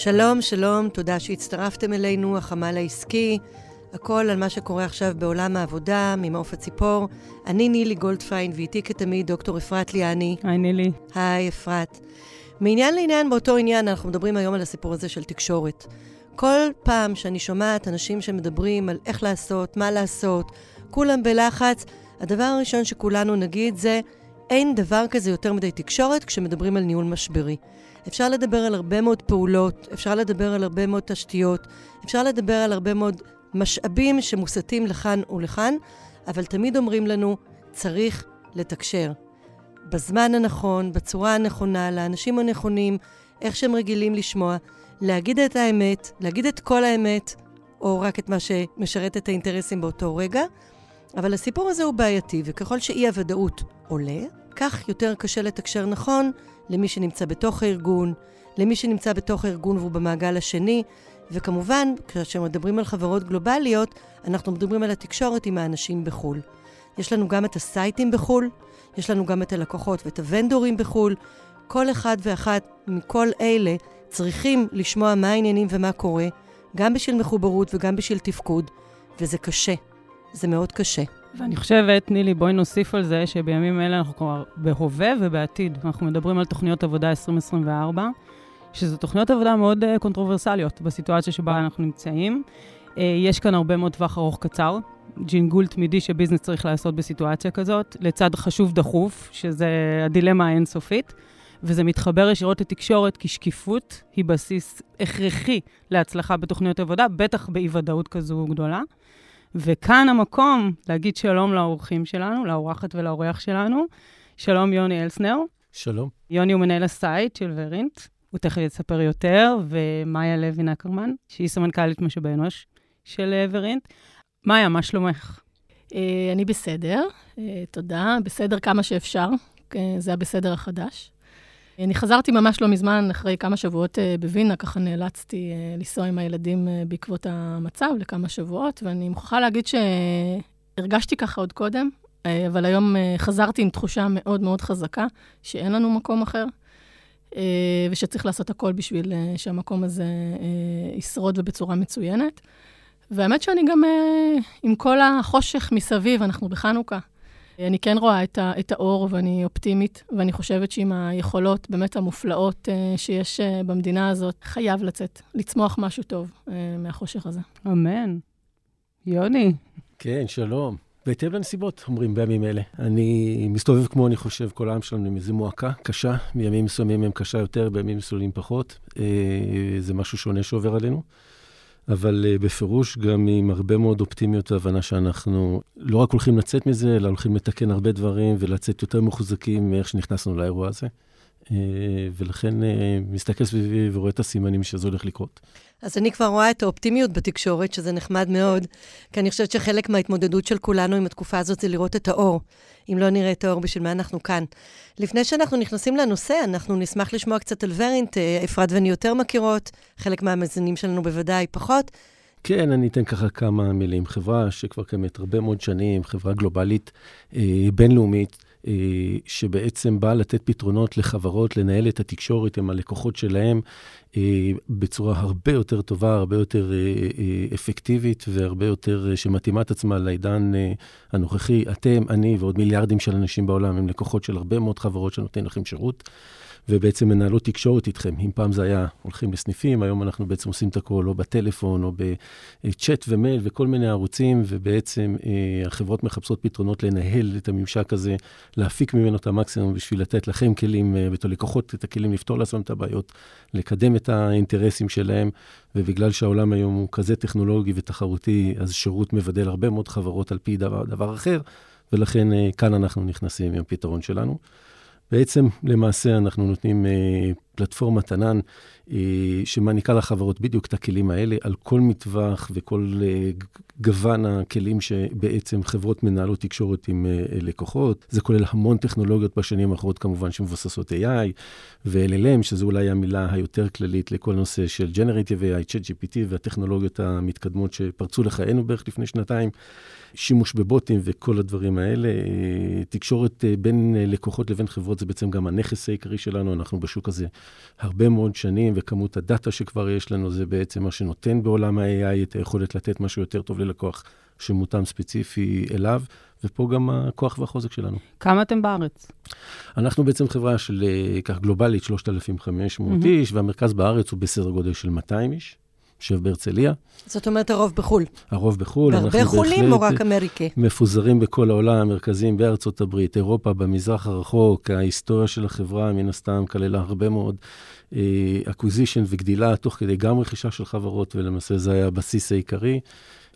שלום, שלום, תודה שהצטרפתם אלינו, החמ"ל העסקי, הכל על מה שקורה עכשיו בעולם העבודה, ממעוף הציפור. אני נילי גולדפיין, ואיתי כתמיד דוקטור אפרת ליאני. היי נילי. היי אפרת. מעניין לעניין באותו עניין, אנחנו מדברים היום על הסיפור הזה של תקשורת. כל פעם שאני שומעת אנשים שמדברים על איך לעשות, מה לעשות, כולם בלחץ, הדבר הראשון שכולנו נגיד זה, אין דבר כזה יותר מדי תקשורת כשמדברים על ניהול משברי. אפשר לדבר על הרבה מאוד פעולות, אפשר לדבר על הרבה מאוד תשתיות, אפשר לדבר על הרבה מאוד משאבים שמוסטים לכאן ולכאן, אבל תמיד אומרים לנו, צריך לתקשר. בזמן הנכון, בצורה הנכונה, לאנשים הנכונים, איך שהם רגילים לשמוע, להגיד את האמת, להגיד את כל האמת, או רק את מה שמשרת את האינטרסים באותו רגע. אבל הסיפור הזה הוא בעייתי, וככל שאי-הוודאות עולה, כך יותר קשה לתקשר נכון למי שנמצא בתוך הארגון, למי שנמצא בתוך הארגון והוא במעגל השני, וכמובן, כאשר מדברים על חברות גלובליות, אנחנו מדברים על התקשורת עם האנשים בחו"ל. יש לנו גם את הסייטים בחו"ל, יש לנו גם את הלקוחות ואת הוונדורים בחו"ל. כל אחד ואחת מכל אלה צריכים לשמוע מה העניינים ומה קורה, גם בשביל מחוברות וגם בשביל תפקוד, וזה קשה. זה מאוד קשה. ואני חושבת, נילי, בואי נוסיף על זה שבימים אלה אנחנו כבר בהווה ובעתיד. אנחנו מדברים על תוכניות עבודה 2024, שזה תוכניות עבודה מאוד uh, קונטרוברסליות בסיטואציה שבה אנחנו נמצאים. Uh, יש כאן הרבה מאוד טווח ארוך קצר, ג'ינגול תמידי שביזנס צריך לעשות בסיטואציה כזאת, לצד חשוב דחוף, שזה הדילמה האינסופית. וזה מתחבר ישירות לתקשורת, כי שקיפות היא בסיס הכרחי להצלחה בתוכניות עבודה, בטח באי-ודאות כזו גדולה. וכאן המקום להגיד שלום לאורחים שלנו, לאורחת ולאורח שלנו. שלום, יוני אלסנר. שלום. יוני הוא מנהל ה site של Verint, הוא תכף יספר יותר, ומאיה לוי נקרמן, שהיא סמנכ"לית משאבי אנוש של Verint. מאיה, מה שלומך? אה, אני בסדר, אה, תודה. בסדר כמה שאפשר, אה, זה הבסדר החדש. אני חזרתי ממש לא מזמן, אחרי כמה שבועות uh, בווינה, ככה נאלצתי uh, לנסוע עם הילדים uh, בעקבות המצב לכמה שבועות, ואני מוכרחה להגיד שהרגשתי ככה עוד קודם, אבל היום חזרתי עם תחושה מאוד מאוד חזקה שאין לנו מקום אחר, ושצריך לעשות הכל בשביל שהמקום הזה ישרוד ובצורה מצוינת. והאמת שאני גם, עם כל החושך מסביב, אנחנו בחנוכה. אני כן רואה את, ה, את האור ואני אופטימית, ואני חושבת שעם היכולות באמת המופלאות uh, שיש uh, במדינה הזאת, חייב לצאת, לצמוח משהו טוב uh, מהחושך הזה. אמן. יוני. כן, שלום. בהתאם לנסיבות, אומרים בימים אלה. אני מסתובב כמו, אני חושב, כל העם שלנו עם איזו מועקה קשה. בימים מסוימים הם קשה יותר, בימים מסוימים פחות. זה משהו שונה שעובר עלינו. אבל uh, בפירוש גם עם הרבה מאוד אופטימיות והבנה שאנחנו לא רק הולכים לצאת מזה, אלא הולכים לתקן הרבה דברים ולצאת יותר מחוזקים מאיך שנכנסנו לאירוע הזה. Uh, ולכן uh, מסתכל סביבי ורואה את הסימנים שזה הולך לקרות. אז אני כבר רואה את האופטימיות בתקשורת, שזה נחמד מאוד, כי אני חושבת שחלק מההתמודדות של כולנו עם התקופה הזאת זה לראות את האור. אם לא נראה את האור, בשביל מה אנחנו כאן? לפני שאנחנו נכנסים לנושא, אנחנו נשמח לשמוע קצת על ורינט. אה, אפרת ואני יותר מכירות, חלק מהמאזינים שלנו בוודאי פחות. כן, אני אתן ככה כמה מילים. חברה שכבר קיימת הרבה מאוד שנים, חברה גלובלית, אה, בינלאומית, אה, שבעצם באה לתת פתרונות לחברות, לנהל את התקשורת עם הלקוחות שלהם אה, בצורה הרבה יותר טובה, הרבה יותר אה, אפקטיבית והרבה יותר שמתאימה את עצמה לעידן הנוכחי. אתם, אני ועוד מיליארדים של אנשים בעולם הם לקוחות של הרבה מאוד חברות שנותנים לכם שירות. ובעצם מנהלות תקשורת איתכם. אם פעם זה היה הולכים לסניפים, היום אנחנו בעצם עושים את הכל או בטלפון או בצ'אט ומייל וכל מיני ערוצים, ובעצם אה, החברות מחפשות פתרונות לנהל את הממשק הזה, להפיק ממנו את המקסימום בשביל לתת לכם כלים, אה, ואת הלקוחות את הכלים לפתור לעצמם את הבעיות, לקדם את האינטרסים שלהם, ובגלל שהעולם היום הוא כזה טכנולוגי ותחרותי, אז שירות מבדל הרבה מאוד חברות על פי דבר, דבר אחר, ולכן אה, כאן אנחנו נכנסים עם הפתרון שלנו. בעצם, למעשה, אנחנו נותנים אה, פלטפורמת ענן אה, שמעניקה לחברות בדיוק את הכלים האלה על כל מטווח וכל אה, גוון הכלים שבעצם חברות מנהלות תקשורת עם לקוחות. זה כולל המון טכנולוגיות בשנים האחרונות, כמובן, שמבוססות AI ו-LLM, שזו אולי המילה היותר כללית לכל נושא של Generative AI, ChatGPT והטכנולוגיות המתקדמות שפרצו לחיינו בערך לפני שנתיים. שימוש בבוטים וכל הדברים האלה. תקשורת בין לקוחות לבין חברות זה בעצם גם הנכס העיקרי שלנו. אנחנו בשוק הזה הרבה מאוד שנים, וכמות הדאטה שכבר יש לנו זה בעצם מה שנותן בעולם ה-AI את היכולת לתת משהו יותר טוב ללקוח שמותאם ספציפי אליו. ופה גם הכוח והחוזק שלנו. כמה אתם בארץ? אנחנו בעצם חברה של, כך גלובלית, 3,500 mm-hmm. איש, והמרכז בארץ הוא בסדר גודל של 200 איש. יושב בהרצליה. זאת אומרת, הרוב בחו"ל. הרוב בחו"ל. בהרבה חולים או רק אמריקה? מפוזרים בכל העולם, מרכזיים בארצות הברית, אירופה, במזרח הרחוק. ההיסטוריה של החברה, מן הסתם, כללה הרבה מאוד acquisition אה, וגדילה, תוך כדי גם רכישה של חברות, ולמעשה זה היה הבסיס העיקרי.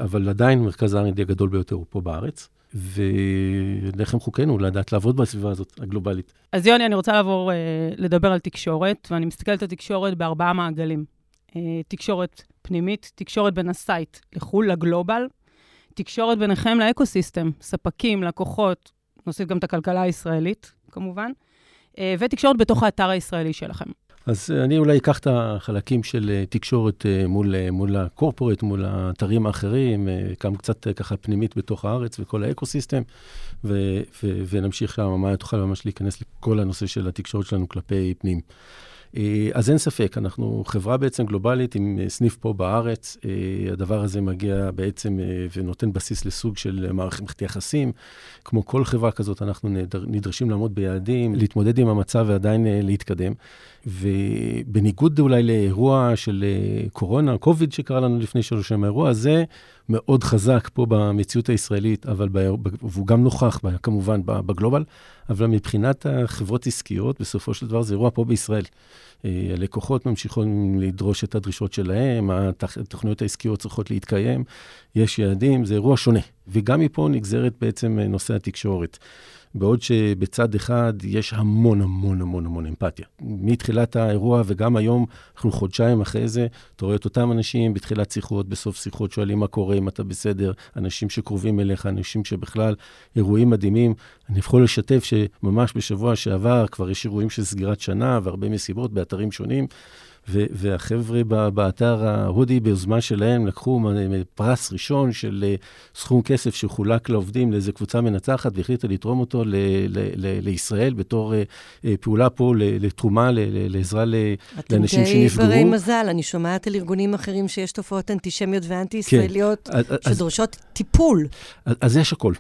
אבל עדיין מרכז ה-R&D הגדול ביותר הוא פה בארץ. ולחם חוקנו לדעת לעבוד בסביבה הזאת, הגלובלית. אז יוני, אני רוצה לעבור אה, לדבר על תקשורת, ואני מסתכלת על תקשורת בארבעה מעגלים. אה, תקשורת פנימית, תקשורת בין ה site לחו"ל, ל global, תקשורת ביניכם ל ecosystem, ספקים, לקוחות, נוסיף גם את הכלכלה הישראלית, כמובן, אה, ותקשורת בתוך האתר הישראלי שלכם. אז אה, אני אולי אקח את החלקים של אה, תקשורת מול, מול ה corporate, מול האתרים האחרים, גם קצת ככה פנימית בתוך הארץ וכל ה ecosystem, ו, ו, ונמשיך שם, מאיה תוכל ממש להיכנס לכל הנושא של התקשורת שלנו כלפי פנים. אה, אז אין ספק, אנחנו חברה בעצם גלובלית עם אה, סניף פה בארץ. אה, הדבר הזה מגיע בעצם ונותן בסיס לסוג של מערכת יחסים. כמו כל חברה כזאת, אנחנו נדרשים לעמוד ביעדים, להתמודד עם המצב ועדיין להתקדם. ובניגוד אולי לאירוע של קורונה, קוביד שקרה לנו לפני שלוש שנים, האירוע הזה מאוד חזק פה במציאות הישראלית, אבל ב... והוא גם נוכח כמובן בגלובל, אבל מבחינת החברות עסקיות, בסופו של דבר זה אירוע פה בישראל. אה, הלקוחות ממשיכות לדרוש את הדרישות שלהם, התוכניות העסקיות צריכות להתקיים, יש יעדים, זה אירוע שונה. וגם מפה נגזרת בעצם נושא התקשורת. בעוד שבצד אחד יש המון המון המון המון אמפתיה. מתחילת האירוע וגם היום, אנחנו חודשיים אחרי זה, אתה רואה את אותם אנשים בתחילת שיחות, בסוף שיחות, שואלים מה קורה, אם אתה בסדר, אנשים שקרובים אליך, אנשים שבכלל, אירועים מדהימים. אני יכול לשתף שממש בשבוע שעבר כבר יש אירועים של סגירת שנה והרבה מסיבות באתרים שונים. והחבר'ה באתר ההודי, ביוזמה שלהם, לקחו פרס ראשון של אה, סכום כסף שחולק לעובדים לאיזו קבוצה מנצחת, והחליטה לתרום אותו ל- ל- ל- לישראל בתור אה, אה, פעולה פה לתרומה, לעזרה לאנשים שנפגעו. אתם די ברי מזל, אני שומעת על ארגונים אחרים שיש תופעות אנטישמיות ואנטי-ישראליות כן. שדורשות אז, טיפול. אז, אז יש הכול.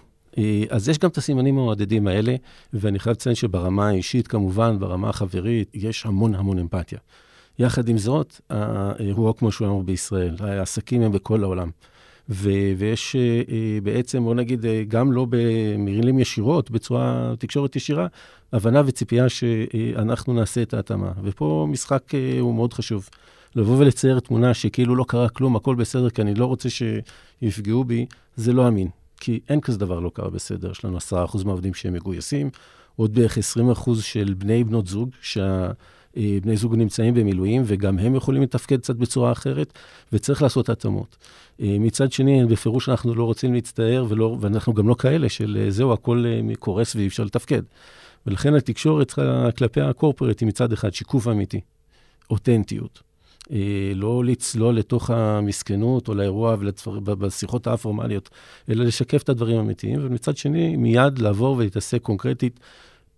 אז יש גם את הסימנים המעודדים האלה, ואני חייב לציין שברמה האישית, כמובן, ברמה החברית, יש המון המון אמפתיה. יחד עם זאת, האירוע כמו שהוא אמר בישראל, העסקים הם בכל העולם. ו- ויש אה, בעצם, בוא נגיד, אה, גם לא במילים ישירות, בצורה תקשורת ישירה, הבנה וציפייה שאנחנו נעשה את ההתאמה. ופה משחק הוא מאוד חשוב. לבוא ולצייר תמונה שכאילו לא קרה כלום, הכל בסדר, כי אני לא רוצה שיפגעו בי, זה לא אמין. כי אין כזה דבר לא קרה בסדר. יש לנו 10% מהעובדים שהם מגויסים, עוד בערך 20% של בני בנות זוג, שה... אה, בני זוג נמצאים במילואים, וגם הם יכולים לתפקד קצת בצורה אחרת, וצריך לעשות התאמות. אה, מצד שני, בפירוש אנחנו לא רוצים להצטער, ולא, ואנחנו גם לא כאלה של אה, זהו, הכל קורס ואי אפשר לתפקד. ולכן התקשורת כלפי הקורפרט היא מצד אחד שיקוף אמיתי, אותנטיות. לא לצלול לתוך המסכנות או לאירוע ובשיחות האפורמליות, אלא לשקף את הדברים האמיתיים, ומצד שני, מיד לעבור ולהתעסק קונקרטית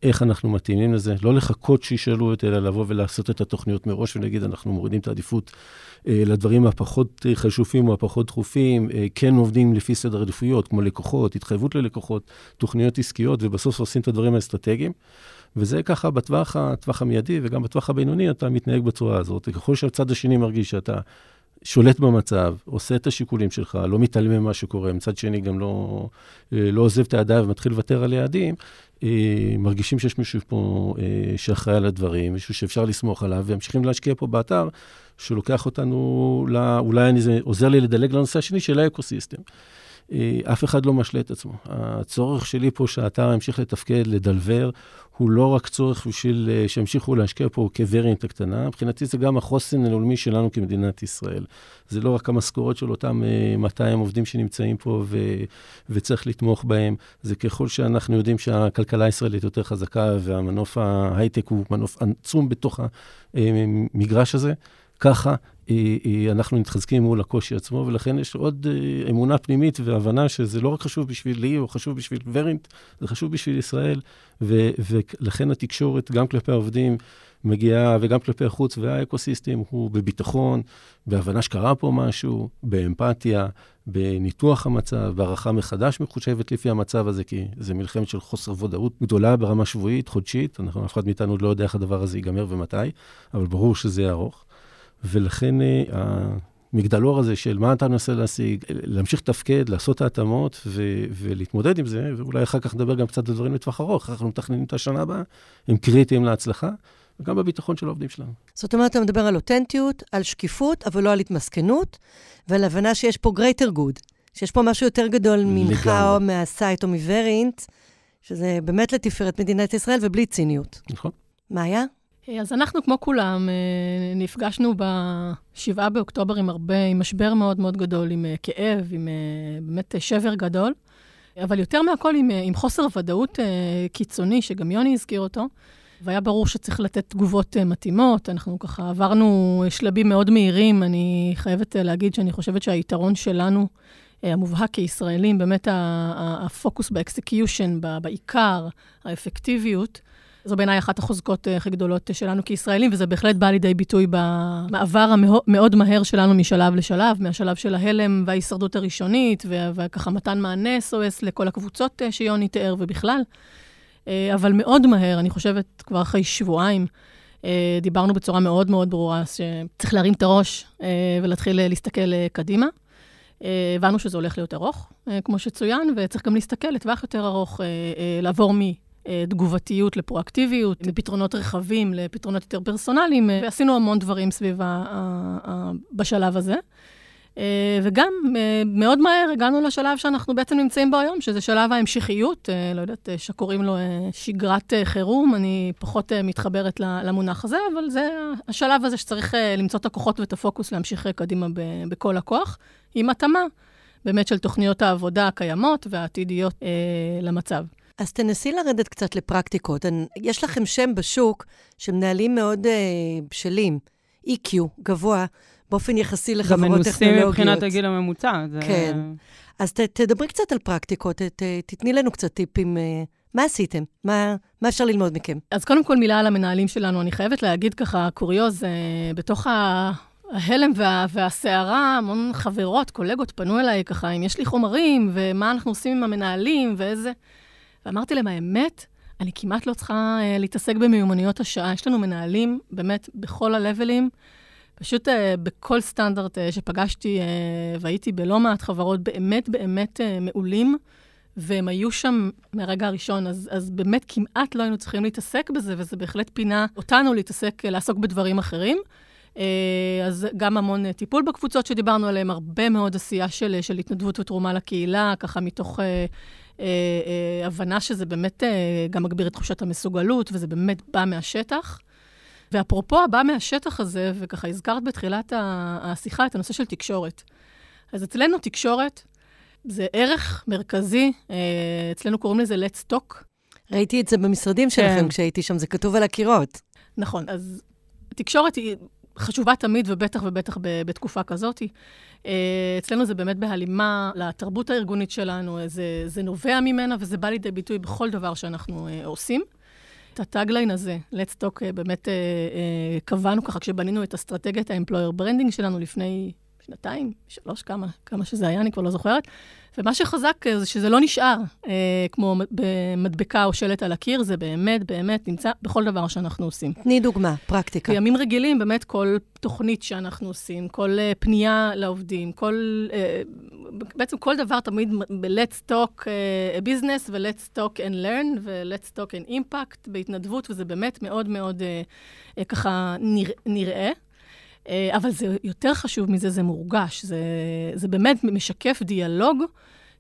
איך אנחנו מתאימים לזה, לא לחכות שישאלו אותי, אלא לבוא ולעשות את התוכניות מראש ונגיד, אנחנו מורידים את העדיפות אה, לדברים הפחות אה, חשובים או הפחות דחופים, אה, כן עובדים לפי סדר עדיפויות, כמו לקוחות, התחייבות ללקוחות, תוכניות עסקיות, ובסוף עושים את הדברים האסטרטגיים. וזה ככה בטווח הטווח המיידי וגם בטווח הבינוני אתה מתנהג בצורה הזאת. וככל שהצד השני מרגיש שאתה שולט במצב, עושה את השיקולים שלך, לא מתעלם ממה שקורה, מצד שני גם לא, לא עוזב את הידיים ומתחיל לוותר על יעדים, אה, מרגישים שיש מישהו פה אה, שאחראי על הדברים, מישהו שאפשר לסמוך עליו, וממשיכים להשקיע פה באתר, שלוקח אותנו, לא, אולי אני, זה עוזר לי לדלג לנושא השני של האקוסיסטם. אה, אף אחד לא משלה את עצמו. הצורך שלי פה שהאתר ימשיך לתפקד, לדלבר, הוא לא רק צורך בשביל אה, שימשיכו להשקיע פה כווריאנט הקטנה, מבחינתי זה גם החוסן הלאומי שלנו כמדינת ישראל. זה לא רק המשכורות של אותם 200 עובדים שנמצאים פה ו, וצריך לתמוך בהם, זה ככל שאנחנו יודעים שהכלכלה הישראלית יותר חזקה והמנוף ההייטק הוא מנוף עצום בתוך המגרש הזה, ככה אנחנו מתחזקים מול הקושי עצמו, ולכן יש עוד אה, אמונה פנימית והבנה שזה לא רק חשוב בשבילי או חשוב בשביל ורינט, זה חשוב בשביל ישראל, ו- ולכן התקשורת, גם כלפי העובדים, מגיעה, וגם כלפי החוץ והאקוסיסטם, הוא בביטחון, בהבנה שקרה פה משהו, באמפתיה, בניתוח המצב, בהערכה מחדש מחושבת לפי המצב הזה, כי זה מלחמת של חוסר ודאות גדולה ברמה שבועית, חודשית, אנחנו, אף אחד מאיתנו לא יודע איך הדבר הזה ייגמר ומתי, אבל ברור שזה יהיה ארוך. ולכן אה, המגדלור הזה של מה אתה מנסה להשיג, להמשיך לתפקד, לעשות את ההתאמות ו- ולהתמודד עם זה, ואולי אחר כך נדבר גם קצת על דברים לטווח ארוך, אנחנו מתכננים את השנה הבאה, הם קריטיים להצלחה. וגם בביטחון של העובדים שלנו. זאת אומרת, אתה מדבר על אותנטיות, על שקיפות, אבל לא על התמסכנות, ועל הבנה שיש פה greater good, שיש פה משהו יותר גדול ממך או מהסייט או מווריאנט, שזה באמת לתפארת מדינת ישראל ובלי ציניות. נכון. מה היה? אז אנחנו, כמו כולם, אה, נפגשנו ב-7 באוקטובר עם הרבה, עם משבר מאוד מאוד גדול, עם אה, כאב, עם אה, באמת שבר גדול, אבל יותר מהכל עם, עם חוסר ודאות קיצוני, שגם יוני הזכיר אותו, והיה ברור שצריך לתת תגובות מתאימות. אנחנו ככה עברנו שלבים מאוד מהירים. אני חייבת להגיד שאני חושבת שהיתרון שלנו, המובהק כישראלים, באמת הפוקוס ב execution, בעיקר, האפקטיביות, זו בעיניי אחת החוזקות אה, הכי גדולות שלנו כישראלים, וזה בהחלט בא לידי ביטוי במעבר המאוד מהר שלנו משלב לשלב, מהשלב של ההלם וההישרדות הראשונית, וככה מתן מענה SOS לכל הקבוצות אה, שיוני תיאר ובכלל. אה, אבל מאוד מהר, אני חושבת, כבר אחרי שבועיים, דיברנו בצורה מאוד מאוד ברורה שצריך להרים את הראש ולהתחיל להסתכל קדימה. הבנו שזה הולך להיות ארוך, כמו שצוין, וצריך גם להסתכל לטווח יותר ארוך, לעבור מ... אה, תגובתיות לפרואקטיביות, לפתרונות רחבים, לפתרונות יותר פרסונליים, אה, ועשינו המון דברים סביב ה, בשלב הזה. אה, וגם מאוד מהר הגענו לשלב שאנחנו בעצם נמצאים בו היום, שזה שלב ההמשכיות, לא יודעת, שקוראים לו שגרת חירום, אני פחות מתחברת למונח הזה, אבל זה השלב הזה שצריך למצוא את הכוחות ואת הפוקוס להמשיך קדימה בכל הכוח, עם התאמה באמת של תוכניות העבודה הקיימות והעתידיות למצב. אז תנסי לרדת קצת לפרקטיקות. יש לכם שם בשוק שמנהלים מאוד uh, בשלים, EQ, גבוה, באופן יחסי לחברות טכנולוגיות. גם מנוסים מבחינת הגיל הממוצע. זה... כן. אז ת, תדברי קצת על פרקטיקות, ת, תתני לנו קצת טיפים. Uh, מה עשיתם? מה, מה אפשר ללמוד מכם? אז קודם כל מילה על המנהלים שלנו. אני חייבת להגיד ככה, קוריוז, uh, בתוך ה... ההלם וה, והסערה, המון חברות, קולגות פנו אליי ככה, אם יש לי חומרים, ומה אנחנו עושים עם המנהלים, ואיזה... ואמרתי להם, האמת, אני כמעט לא צריכה uh, להתעסק במיומנויות השעה. יש לנו מנהלים, באמת, בכל הלבלים, פשוט uh, בכל סטנדרט uh, שפגשתי, uh, והייתי בלא מעט חברות באמת באמת uh, מעולים, והם היו שם מהרגע הראשון, אז, אז באמת כמעט לא היינו צריכים להתעסק בזה, וזה בהחלט פינה אותנו להתעסק, uh, לעסוק בדברים אחרים. Uh, אז גם המון uh, טיפול בקבוצות שדיברנו עליהן, הרבה מאוד עשייה של, של התנדבות ותרומה לקהילה, ככה מתוך... אה, אה, הבנה שזה באמת אה, גם מגביר את תחושת המסוגלות, וזה באמת בא מהשטח. ואפרופו הבא מהשטח הזה, וככה הזכרת בתחילת השיחה את הנושא של תקשורת. אז אצלנו תקשורת זה ערך מרכזי, אצלנו קוראים לזה Let's Talk. ראיתי את זה במשרדים שלכם כן. כשהייתי שם, זה כתוב על הקירות. נכון, אז תקשורת היא חשובה תמיד, ובטח ובטח בתקופה כזאת. אה, אצלנו זה באמת בהלימה לתרבות הארגונית שלנו, זה, זה נובע ממנה וזה בא לידי ביטוי בכל דבר שאנחנו אה, עושים. את ה tagline הזה, Let's Talk, אה, באמת קבענו ככה כשבנינו את אסטרטגיית branding שלנו לפני שנתיים, שלוש, כמה, כמה שזה היה, אני כבר לא זוכרת. ומה שחזק זה שזה לא נשאר אה, כמו במדבקה או שלט על הקיר, זה באמת, באמת נמצא בכל דבר שאנחנו עושים. תני דוגמה, פרקטיקה. בימים רגילים, באמת כל תוכנית שאנחנו עושים, כל אה, פנייה לעובדים, כל, אה, בעצם כל דבר תמיד ב-let's talk uh, business ו-let's talk and learn ו-let's talk and impact בהתנדבות, וזה באמת מאוד מאוד אה, אה, ככה נרא, נראה. אה, אבל זה יותר חשוב מזה, זה מורגש. זה, זה באמת משקף דיאלוג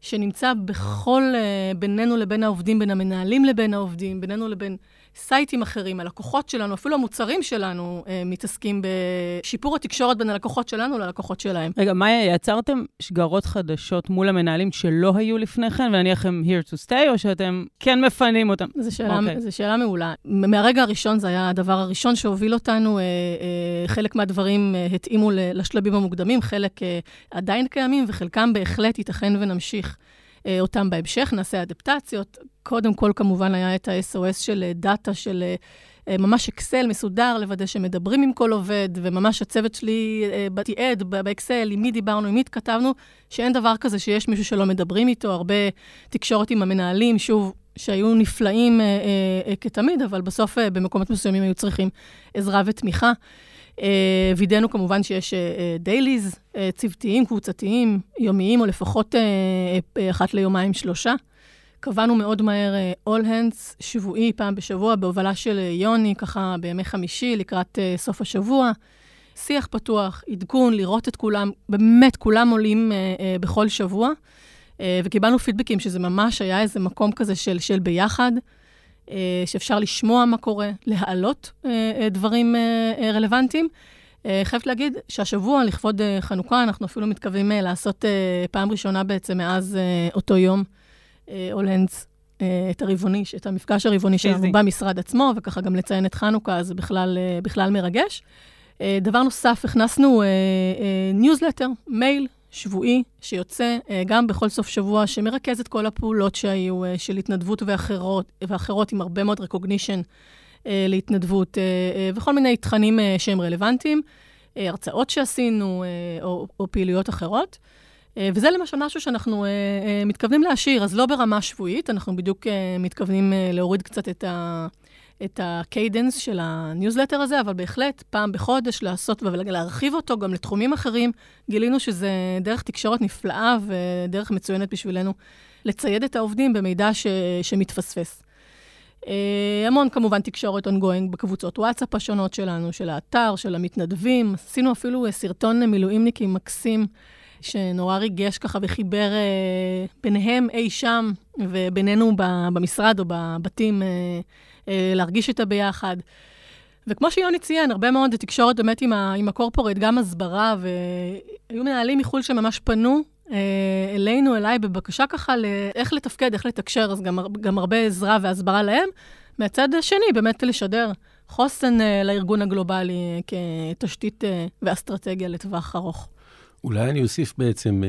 שנמצא בכל, uh, בינינו לבין העובדים, בין המנהלים לבין העובדים, בינינו לבין סייטים אחרים, הלקוחות שלנו, אפילו המוצרים שלנו, uh, מתעסקים בשיפור התקשורת בין הלקוחות שלנו ללקוחות שלהם. רגע, מאיה, יצרתם שגרות חדשות מול המנהלים שלא היו לפני כן, ונניח הם here to stay, או שאתם כן מפנים אותם? זו שאלה, okay. אוקיי. זו שאלה מעולה. מהרגע הראשון זה היה הדבר הראשון שהוביל אותנו. Uh, uh, חלק מהדברים uh, התאימו לשלבים המוקדמים, חלק uh, עדיין קיימים, וחלקם בהחלט ייתכן ונמשיך. אה, אותם בהמשך, נעשה אדפטציות. קודם כל, כמובן, היה את ה-SOS של דאטה, של אה, ממש אקסל מסודר, לוודא שמדברים עם כל עובד, וממש הצוות שלי אה, תיעד באקסל, עם מי דיברנו, עם מי התכתבנו, שאין דבר כזה שיש מישהו שלא מדברים איתו, הרבה תקשורת עם המנהלים, שוב, שהיו נפלאים אה, אה, כתמיד, אבל בסוף אה, במקומות מסוימים היו צריכים עזרה ותמיכה. אה, וידאנו כמובן שיש דייליז, אה, אה, צוותיים, קבוצתיים, יומיים, או לפחות אחת ליומיים שלושה. קבענו מאוד מהר All Hands שבועי, פעם בשבוע, בהובלה של יוני, ככה בימי חמישי, לקראת סוף השבוע. שיח פתוח, עדכון, לראות את כולם, באמת, כולם עולים בכל שבוע. וקיבלנו פידבקים שזה ממש היה איזה מקום כזה של, של ביחד. אה, שאפשר לשמוע מה קורה, להעלות אה, אה, דברים רלוונטיים. חייבת להגיד שהשבוע, לכבוד חנוכה, אנחנו אפילו מתכוונים לעשות פעם ראשונה בעצם מאז אותו יום, all hands, את הרבעוני, את המפגש הרבעוני שלנו במשרד עצמו, וככה גם לציין את חנוכה, זה בכלל, בכלל מרגש. דבר נוסף, הכנסנו ניוזלטר, מייל, שבועי שיוצא uh, גם בכל סוף שבוע, שמרכז את כל הפעולות שהיו uh, של התנדבות ואחרות, ואחרות עם הרבה מאוד recognition uh, להתנדבות, וכל מיני תכנים שהם רלוונטיים, הרצאות שעשינו או, או פעילויות אחרות. וזה למשל משהו שאנחנו מתכוונים להשאיר, אז לא ברמה שבועית, אנחנו בדיוק מתכוונים להוריד קצת את ה... את ה cadence של הניוזלטר הזה, אבל בהחלט פעם בחודש לעשות ולהרחיב אותו גם לתחומים אחרים. גילינו שזה דרך תקשורת נפלאה ודרך מצוינת בשבילנו לצייד את העובדים במידע ש, שמתפספס. Uh, המון כמובן תקשורת ongoing בקבוצות וואטסאפ השונות שלנו, של האתר, של המתנדבים. עשינו אפילו סרטון מילואימניקים מקסים, שנורא ריגש ככה וחיבר uh, ביניהם אי שם ובינינו במשרד או בבתים. אה, להרגיש איתה ביחד. וכמו שיוני ציין, הרבה מאוד תקשורת באמת עם, ה, עם הקורפורט, גם הסברה, והיו מנהלים מחו"ל שממש פנו אה, אלינו, אליי, בבקשה ככה לאיך לתפקד, איך לתקשר, אז גם, גם הרבה עזרה והסברה להם. מהצד השני, באמת לשדר חוסן אה, לארגון הגלובלי כתשתית ואסטרטגיה לטווח ארוך. אולי אני אוסיף בעצם,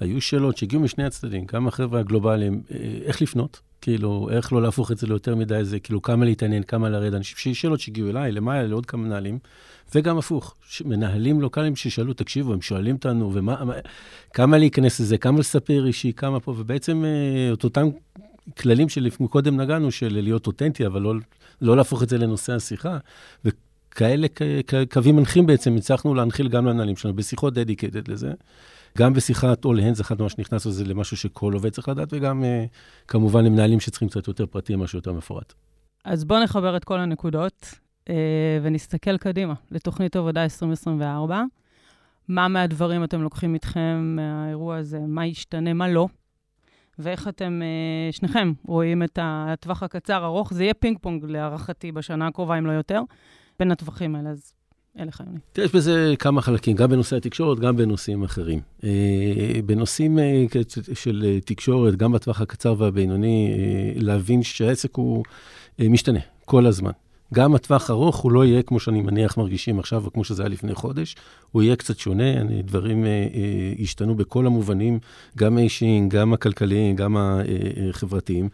היו שאלות שהגיעו משני הצדדים, גם החבר'ה הגלובליים, איך לפנות? כאילו, איך לא להפוך את זה ליותר מדי, זה כאילו כמה להתעניין, כמה לרדת. שיש שאלות שהגיעו אליי, למעלה, לעוד כמה מנהלים, וגם הפוך, מנהלים לוקאליים ששאלו, תקשיבו, הם שואלים אותנו, ומה, כמה להיכנס לזה, כמה לספר אישי, כמה פה, ובעצם אה, את אותם כללים שקודם נגענו, של להיות אותנטי, אבל לא, לא להפוך את זה לנושא השיחה. וכאלה קווים מנחים בעצם הצלחנו להנחיל גם למנהלים שלנו, בשיחות דדיקטד לזה. גם בשיחת all hands, אחת מה שנכנס לזה למשהו שכל עובד צריך לדעת, וגם uh, כמובן למנהלים שצריכים קצת יותר פרטים, משהו יותר מפורט. אז בואו נחבר את כל הנקודות uh, ונסתכל קדימה לתוכנית עבודה 2024. מה מהדברים אתם לוקחים איתכם מהאירוע הזה, מה ישתנה, מה לא, ואיך אתם, uh, שניכם, רואים את הטווח הקצר-ארוך. זה יהיה פינג פונג להערכתי בשנה הקרובה, אם לא יותר, בין הטווחים האלה. אז אליך, יוני. יש בזה כמה חלקים, גם בנושא התקשורת, גם בנושאים אחרים. אה, בנושאים אה, של אה, תקשורת, גם בטווח הקצר והבינוני, להבין שהעסק הוא משתנה כל הזמן. גם הטווח ארוך הוא לא יהיה כמו שאני מניח מרגישים עכשיו, או כמו שזה היה לפני חודש, הוא יהיה קצת שונה, דברים ישתנו בכל המובנים, גם האישיים, גם הכלכליים, גם החברתיים.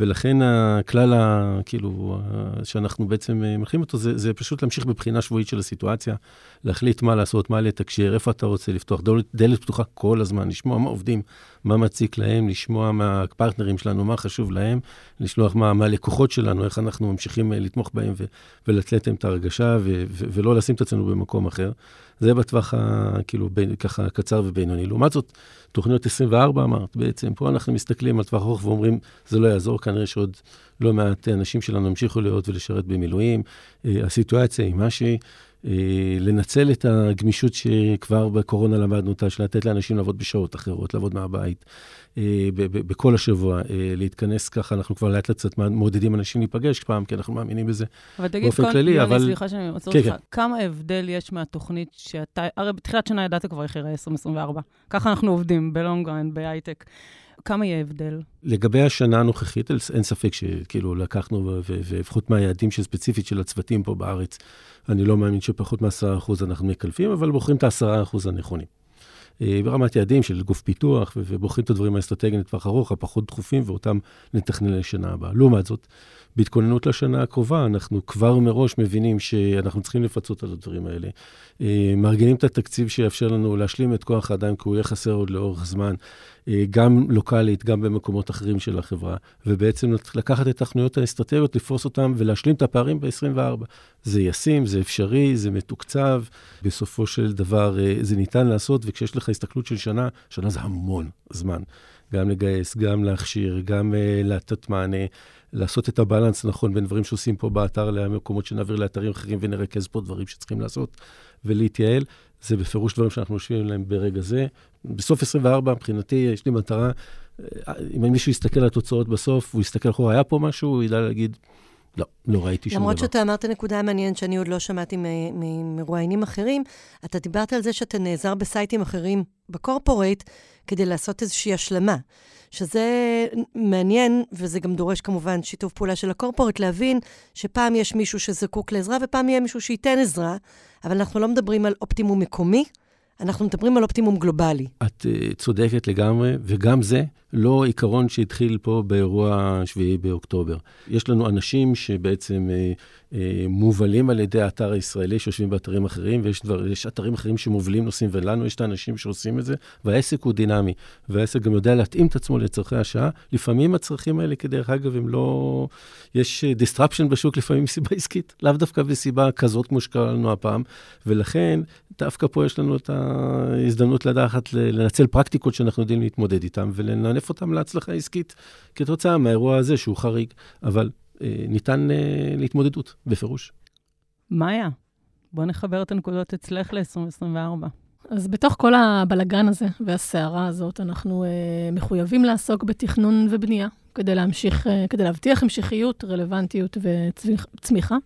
ולכן הכלל, ה, כאילו, שאנחנו בעצם אה, מלכים אותו, זה, זה פשוט להמשיך בבחינה שבועית של הסיטואציה, להחליט מה לעשות, מה לתקשר, איפה אתה רוצה לפתוח, דלת, דלת פתוחה כל הזמן, לשמוע מה עובדים, מה מציק להם, לשמוע מהפרטנרים שלנו, מה חשוב להם, לשלוח מה, מהלקוחות שלנו, איך אנחנו ממשיכים אה, לתמוך בהם ולתת להם את ההרגשה, ו, ו, ולא לשים את עצמנו במקום אחר. זה בטווח, ה, כאילו, בין, ככה קצר ובינוני. לעומת זאת, תוכניות 24 אמרת, בעצם פה אנחנו מסתכלים על טווח ארוך ואומרים, זה לא יעזור, כנראה שעוד לא מעט אנשים שלנו ימשיכו להיות ולשרת במילואים. אה, הסיטואציה היא מה שהיא. לנצל את הגמישות שכבר בקורונה למדנו אותה, של לתת לאנשים לעבוד בשעות אחרות, לעבוד מהבית, בכל השבוע, להתכנס ככה, אנחנו כבר לאט לאט קצת מעודדים אנשים להיפגש פעם, כי אנחנו מאמינים בזה באופן כללי, אבל... סליחה שאני עוצר כן, אותך, כן. כמה הבדל יש מהתוכנית שאתה, הרי בתחילת שנה ידעת כבר איך יראה 2024. ככה אנחנו עובדים בלונגרנד, בהייטק. כמה יהיה הבדל? לגבי השנה הנוכחית, אין ספק שכאילו לקחנו, ולפחות מהיעדים של ספציפית של הצוותים פה בארץ, אני לא מאמין שפחות מ-10% אנחנו מקלפים, אבל בוחרים את ה-10% הנכונים. אה, ברמת יעדים של גוף פיתוח, ובוחרים את הדברים האסטרטגיים לטווח ארוך, הפחות דחופים, ואותם נתכנן לשנה הבאה. לעומת זאת, בהתכוננות לשנה הקרובה, אנחנו כבר מראש מבינים שאנחנו צריכים לפצות על הדברים האלה. אה, מארגנים את התקציב שיאפשר לנו להשלים את כוח האדם, כי הוא יהיה חסר עוד לאורך זמן, גם לוקאלית, גם במקומות אחרים של החברה, ובעצם לקחת את התכנויות האסטרטגיות, לפרוס אותן ולהשלים את הפערים ב-24. זה ישים, זה אפשרי, זה מתוקצב, בסופו של דבר אה, זה ניתן לעשות, וכשיש לך הסתכלות של שנה, שנה זה המון זמן. גם לגייס, גם להכשיר, גם uh, לתת מענה, לעשות את הבלנס הנכון בין דברים שעושים פה באתר למקומות שנעביר לאתרים אחרים ונרכז פה דברים שצריכים לעשות ולהתייעל. זה בפירוש דברים שאנחנו יושבים עליהם ברגע זה. בסוף 24, מבחינתי, יש לי מטרה, אה, אם מישהו יסתכל על התוצאות בסוף, הוא יסתכל אחורה, היה פה משהו, הוא ידע להגיד, לא, לא ראיתי שום דבר. למרות שאתה אמרת נקודה מעניינת שאני עוד לא שמעתי ממרואיינים אחרים, אתה דיברת על זה שאתה נעזר בסייטים אחרים בקורפורייט כדי לעשות איזושהי השלמה. שזה מעניין, וזה גם דורש כמובן שיתוף פעולה של הקורפורט, להבין שפעם יש מישהו שזקוק לעזרה ופעם יהיה מישהו שייתן עזרה, אבל אנחנו לא מדברים על אופטימום מקומי, אנחנו מדברים על אופטימום גלובלי. את uh, צודקת לגמרי, וגם זה לא עיקרון שהתחיל פה באירוע 7 באוקטובר. יש לנו אנשים שבעצם uh, uh, מובלים על ידי האתר הישראלי שיושבים באתרים אחרים, ויש דבר, אתרים אחרים שמובילים נושאים, ולנו יש את האנשים שעושים את זה, והעסק הוא דינמי, והעסק גם יודע להתאים את עצמו לצורכי השעה. לפעמים הצרכים האלה, כדרך אגב, הם לא... יש disruption בשוק לפעמים מסיבה עסקית, לאו דווקא בסיבה כזאת כמו שקרה לנו הפעם, ולכן דווקא פה יש לנו את ההזדמנות לדעת לנצל פרקטיקות שאנחנו יודעים להתמודד איתן ולננף אותן להצלחה עסקית כתוצאה מהאירוע הזה שהוא חריג, אבל אה, ניתן אה, להתמודדות, בפירוש. מאיה, בוא נחבר את הנקודות אצלך ל-2024. אז בתוך כל הבלגן הזה והסערה הזאת, אנחנו אה, מחויבים לעסוק בתכנון ובנייה, כדי להמשיך, אה, כדי להבטיח המשכיות, רלוונטיות וצמיחה.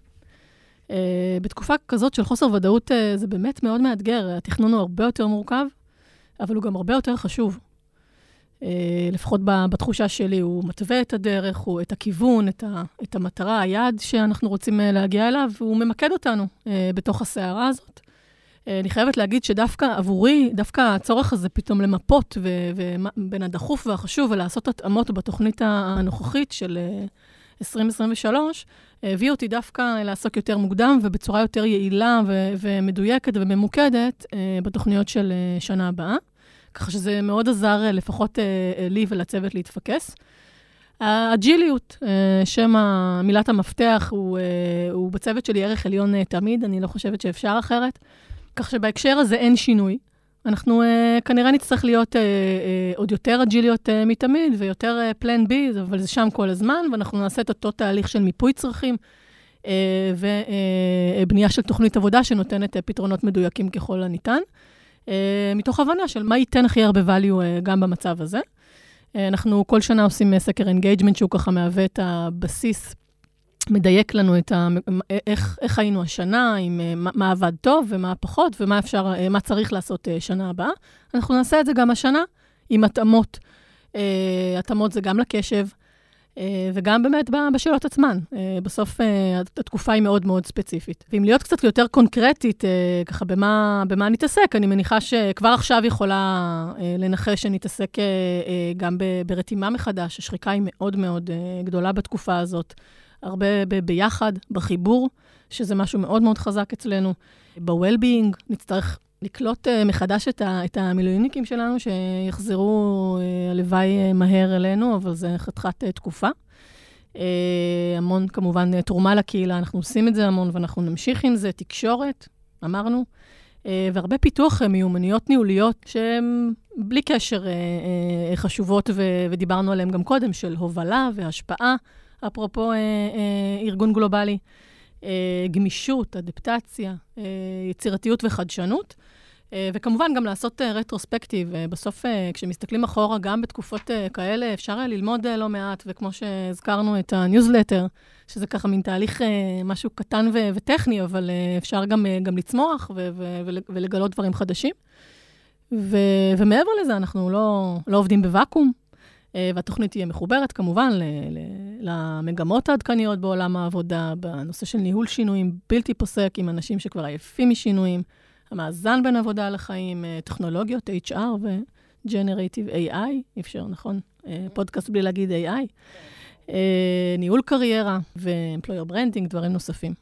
אה, בתקופה כזאת של חוסר ודאות אה, זה באמת מאוד מאתגר. התכנון הוא הרבה יותר מורכב, אבל הוא גם הרבה יותר חשוב. אה, לפחות בתחושה שלי, הוא מתווה את הדרך, הוא את הכיוון, את, ה, את המטרה, היעד שאנחנו רוצים להגיע אליו, והוא ממקד אותנו בתוך הסערה הזאת. אני חייבת להגיד שדווקא עבורי, דווקא הצורך הזה פתאום למפות בין הדחוף והחשוב ולעשות התאמות בתוכנית הנוכחית של 2023, הביא אותי דווקא לעסוק יותר מוקדם ובצורה יותר יעילה ו- ומדויקת וממוקדת אה, בתוכניות של אה, שנה הבאה. ככה שזה מאוד עזר אה, לפחות לי ולצוות להתפקס. האג'יליות, שם מילת המפתח, הוא, הוא בצוות שלי ערך עליון תמיד, אני לא חושבת שאפשר אחרת. כך שבהקשר הזה אין שינוי. אנחנו uh, כנראה נצטרך להיות uh, uh, עוד יותר אג'יליות uh, מתמיד ויותר פלן uh, בי, אבל זה שם כל הזמן, ואנחנו נעשה את אותו תהליך של מיפוי צרכים uh, ובנייה uh, של תוכנית עבודה שנותנת uh, פתרונות מדויקים ככל הניתן, uh, מתוך הבנה של מה ייתן הכי הרבה value uh, גם במצב הזה. Uh, אנחנו כל שנה עושים סקר engagement, שהוא ככה מהווה את הבסיס מדייק לנו את ה... איך, איך היינו השנה, עם אה, מה, עבד טוב ומה פחות, ומה אפשר, אה, מה צריך לעשות אה, שנה הבאה. אנחנו נעשה את זה גם השנה עם התאמות. התאמות זה גם לקשב, וגם באמת בשאלות עצמן. בסוף התקופה היא מאוד מאוד ספציפית. ואם להיות קצת יותר קונקרטית, ככה במה, במה נתעסק, אני מניחה שכבר עכשיו יכולה לנחש שנתעסק גם ברתימה מחדש. השחיקה היא מאוד מאוד גדולה בתקופה הזאת. הרבה ב- ביחד, בחיבור, שזה משהו מאוד מאוד חזק אצלנו. ב-well-being נצטרך לקלוט uh, מחדש את, ה- את המילואימניקים שלנו, שיחזרו, uh, הלוואי, uh, מהר אלינו, אבל זה חתיכת תקופה. המון, כמובן, תרומה לקהילה, אנחנו עושים את זה המון ואנחנו נמשיך עם זה. תקשורת, אמרנו. והרבה פיתוח מיומנויות ניהוליות שהן בלי קשר חשובות, ודיברנו עליהן גם קודם, של הובלה והשפעה. אפרופו אה, אה, ארגון גלובלי. גמישות, אדפטציה, יצירתיות וחדשנות. וכמובן, גם לעשות retrospective. בסוף, כשמסתכלים אחורה, גם בתקופות כאלה, אפשר ללמוד לא מעט, וכמו שהזכרנו את הניוזלטר, שזה ככה מין תהליך, משהו קטן ו- וטכני, אבל אפשר גם, גם לצמוח ו- ו- ולגלות דברים חדשים. ו- ומעבר לזה, אנחנו לא, לא עובדים בוואקום, והתוכנית תהיה מחוברת כמובן ל- ל- למגמות העדכניות בעולם העבודה, בנושא של ניהול שינויים בלתי פוסק עם אנשים שכבר עייפים משינויים. המאזן בין עבודה לחיים, אה, טכנולוגיות, HR ו-Generative AI, אי אפשר, נכון? אה, פודקאסט בלי להגיד AI. אה, ניהול קריירה ו-employer branding, דברים נוספים.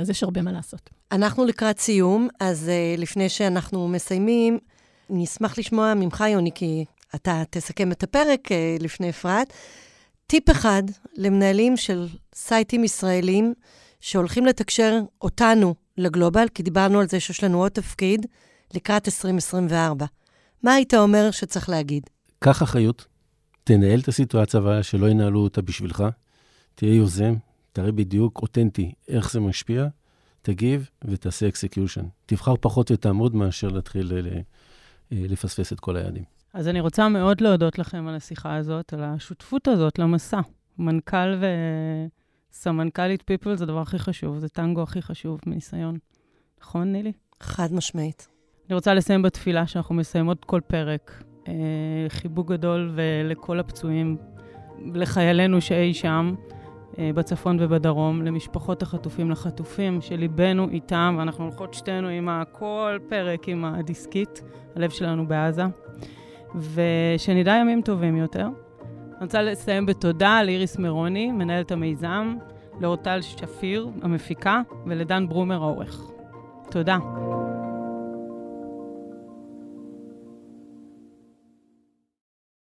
אז יש הרבה מה לעשות. אנחנו לקראת סיום, אז לפני שאנחנו מסיימים, נשמח לשמוע ממך, יוני, כי אתה תסכם את הפרק לפני אפרת. טיפ אחד למנהלים של סייטים ישראלים שהולכים לתקשר אותנו לגלובל, כי דיברנו על זה שיש לנו עוד תפקיד לקראת 2024. מה היית אומר שצריך להגיד? קח אחריות, תנהל את הסיטואציה שלא ינהלו אותה בשבילך, תהיה יוזם, תראה בדיוק, אותנטי, איך זה משפיע, תגיב ותעשה execution. תבחר פחות ותעמוד מאשר להתחיל אה, לפספס את כל היעדים. אז אני רוצה מאוד להודות לכם על השיחה הזאת, על השותפות הזאת למסע. מנכ"ל ו... סמנכ"לית people זה הדבר הכי חשוב, זה טנגו הכי חשוב מניסיון. נכון, נילי? חד משמעית. אני רוצה לסיים בתפילה שאנחנו מסיימות כל פרק. אה, חיבוק גדול ולכל הפצועים, לחיילינו שאי שם, אה, בצפון ובדרום, למשפחות החטופים, לחטופים, שליבנו איתם, ואנחנו הולכות שתינו עם כל פרק עם הדיסקית, הלב שלנו בעזה, ושנדע ימים טובים יותר. אני רוצה לסיים בתודה לאיריס מרוני, מנהלת המיזם, לאורטל שפיר, המפיקה, ולדן ברומר העורך. תודה.